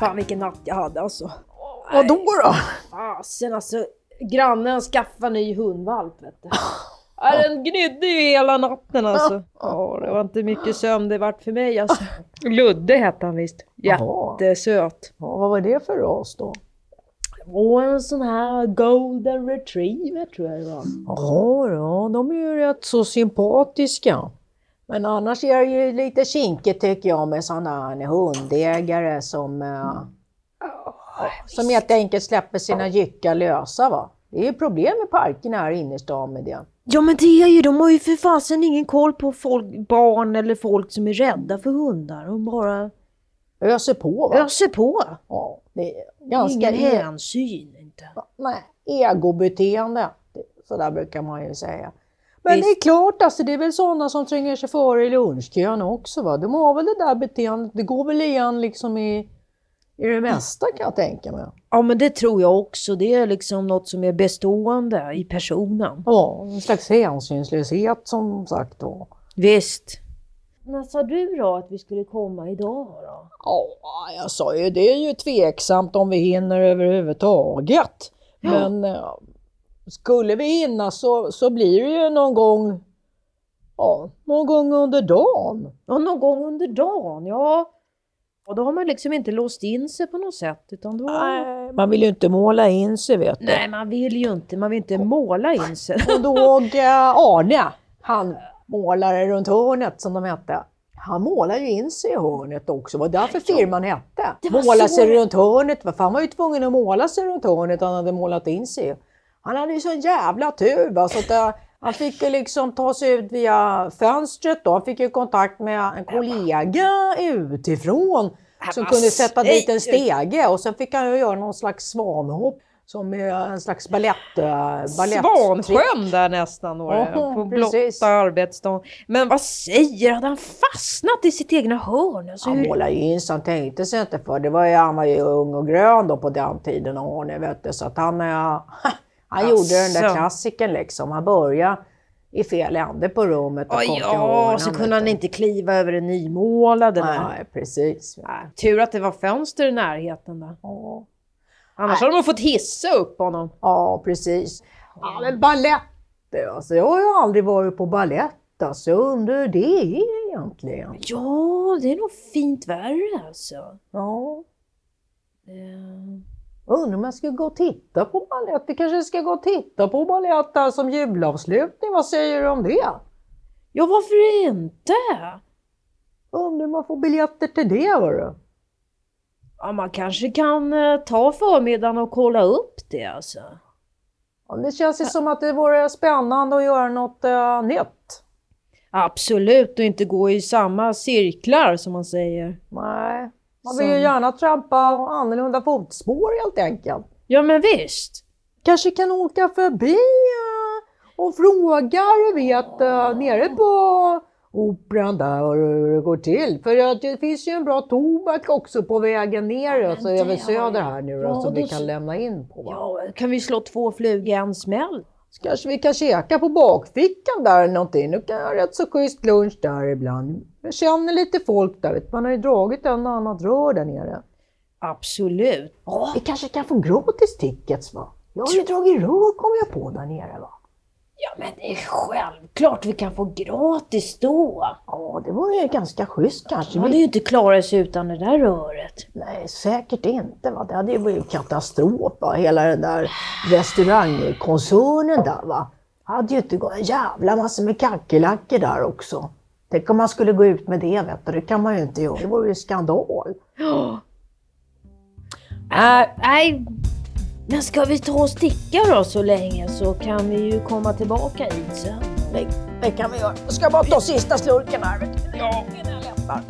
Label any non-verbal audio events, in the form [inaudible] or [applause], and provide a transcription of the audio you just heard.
Fan vilken natt jag hade alltså. Vadå då? Fasen alltså. Grannen skaffade ny hundvalp vet du. [laughs] Ja, den gnydde ju hela natten alltså. Ja, det var inte mycket sömn det vart för mig alltså. [laughs] Ludde hette han visst. Jättesöt. Ja, vad var det för ras då? Och en sån här golden retriever tror jag det var. Ja, ja, de är ju rätt så sympatiska. Men annars är det ju lite kinkigt tycker jag med sådana här hundägare som, eh, som helt enkelt släpper sina jyckar lösa. Va? Det är ju problem med parkerna här i innerstan med det. Ja men det är ju, de har ju för fasen ingen koll på folk, barn eller folk som är rädda för hundar. De bara Öser på va? öser på. Ja, det är Ganska ingen e- hänsyn inte. nej, egobeteende. Så där brukar man ju säga. Men det är klart, alltså, det är väl sådana som tränger sig före i lunchkön också. Va? De har väl det där beteendet, det går väl igen liksom i, i det mesta kan jag tänka mig. Ja men det tror jag också. Det är liksom något som är bestående i personen. Ja, en slags hänsynslöshet som sagt då. Visst. När sa du då att vi skulle komma idag då? Ja, jag sa ju det är ju tveksamt om vi hinner överhuvudtaget. Men eh, skulle vi hinna så, så blir det ju någon gång, ja, någon gång under dagen. Ja, någon gång under dagen, ja. Och då har man liksom inte låst in sig på något sätt. Utan då... Nej, man vill ju inte måla in sig vet du. Nej, man vill ju inte. Man vill inte måla in sig. [laughs] Och då eh, Arne, han målare runt hörnet som de hette. Han målade ju in sig i hörnet också, det var därför firman hette. Måla sig runt hörnet, för han var ju tvungen att måla sig runt hörnet han hade målat in sig. Han hade ju sån jävla tur va, så att eh, han fick ju liksom ta sig ut via fönstret då. Han fick ju kontakt med en kollega utifrån som kunde sätta dit en stege och sen fick han ju göra någon slags svanhopp som är en slags balett, eh, balett Svansjön där nästan då, Ja, på precis. blotta arbetsdagen. Men vad säger Hade han fastnat i sitt egna hörn? Alltså, Han hur... målade ju in så han tänkte sig inte för. Det var ju, han var ju ung och grön då på den tiden Arne vet du. Så att han, [laughs] han gjorde den där Asså. klassiken liksom. Han började i fel ände på rummet och Oj, kom till ja, hörnen, så kunde han inte kliva över det nymålade. Nej, precis. Nej, Tur att det var fönster i närheten där. Ja, Annars hade de fått hissa upp honom. ja precis. Ja, men balett, alltså, jag har ju aldrig varit på balett. Alltså, jag undrar hur det är egentligen. Ja, det är nog fint värre alltså. Ja. Jag undrar om jag ska gå och titta på balett. Vi kanske ska gå och titta på balett där som julavslutning. Vad säger du om det? Ja, varför inte? Undrar om man får biljetter till det var du. Ja, man kanske kan eh, ta förmiddagen och kolla upp det alltså. Ja, det känns ju som att det vore spännande att göra något uh, nytt. Absolut, och inte gå i samma cirklar som man säger. Nej, man vill ju gärna trampa annorlunda fotspår helt enkelt. Ja, men visst. Kanske kan åka förbi och fråga, du vet, eh, nere på operan där hur det går till. För det finns ju en bra tobak också på vägen ner, men alltså över söder här nu Ja, då, som vi kan lämna in på. Ja, kan vi slå två flugor i en smäll? Så kanske vi kan käka på bakfickan där eller någonting. Nu kan jag ha rätt så schysst lunch där ibland. Jag känner lite folk där, vet. man har ju dragit en och annat rör där nere. Absolut. Ja, vi kanske kan få gratis tickets va? Jag har ju dragit rör kom jag på där nere va? Ja, men det är självklart vi kan få gratis då. Ja, det var ju ganska schysst kanske. De hade ju inte klarat sig utan det där röret. Nej, säkert inte. Va? Det hade ju blivit katastrof. Va? Hela den där restaurangkoncernen där. Va? hade ju inte gått en jävla massa med kackerlackor där också. Tänk om man skulle gå ut med det, vet du. det kan man ju inte göra. Det vore ju skandal. Ja. [gasps] Äh, nej, men ska vi ta och sticka då så länge så kan vi ju komma tillbaka hit sen. Det, det kan vi göra. Jag ska bara ta sista slurken här. Ja, innan jag lämnar.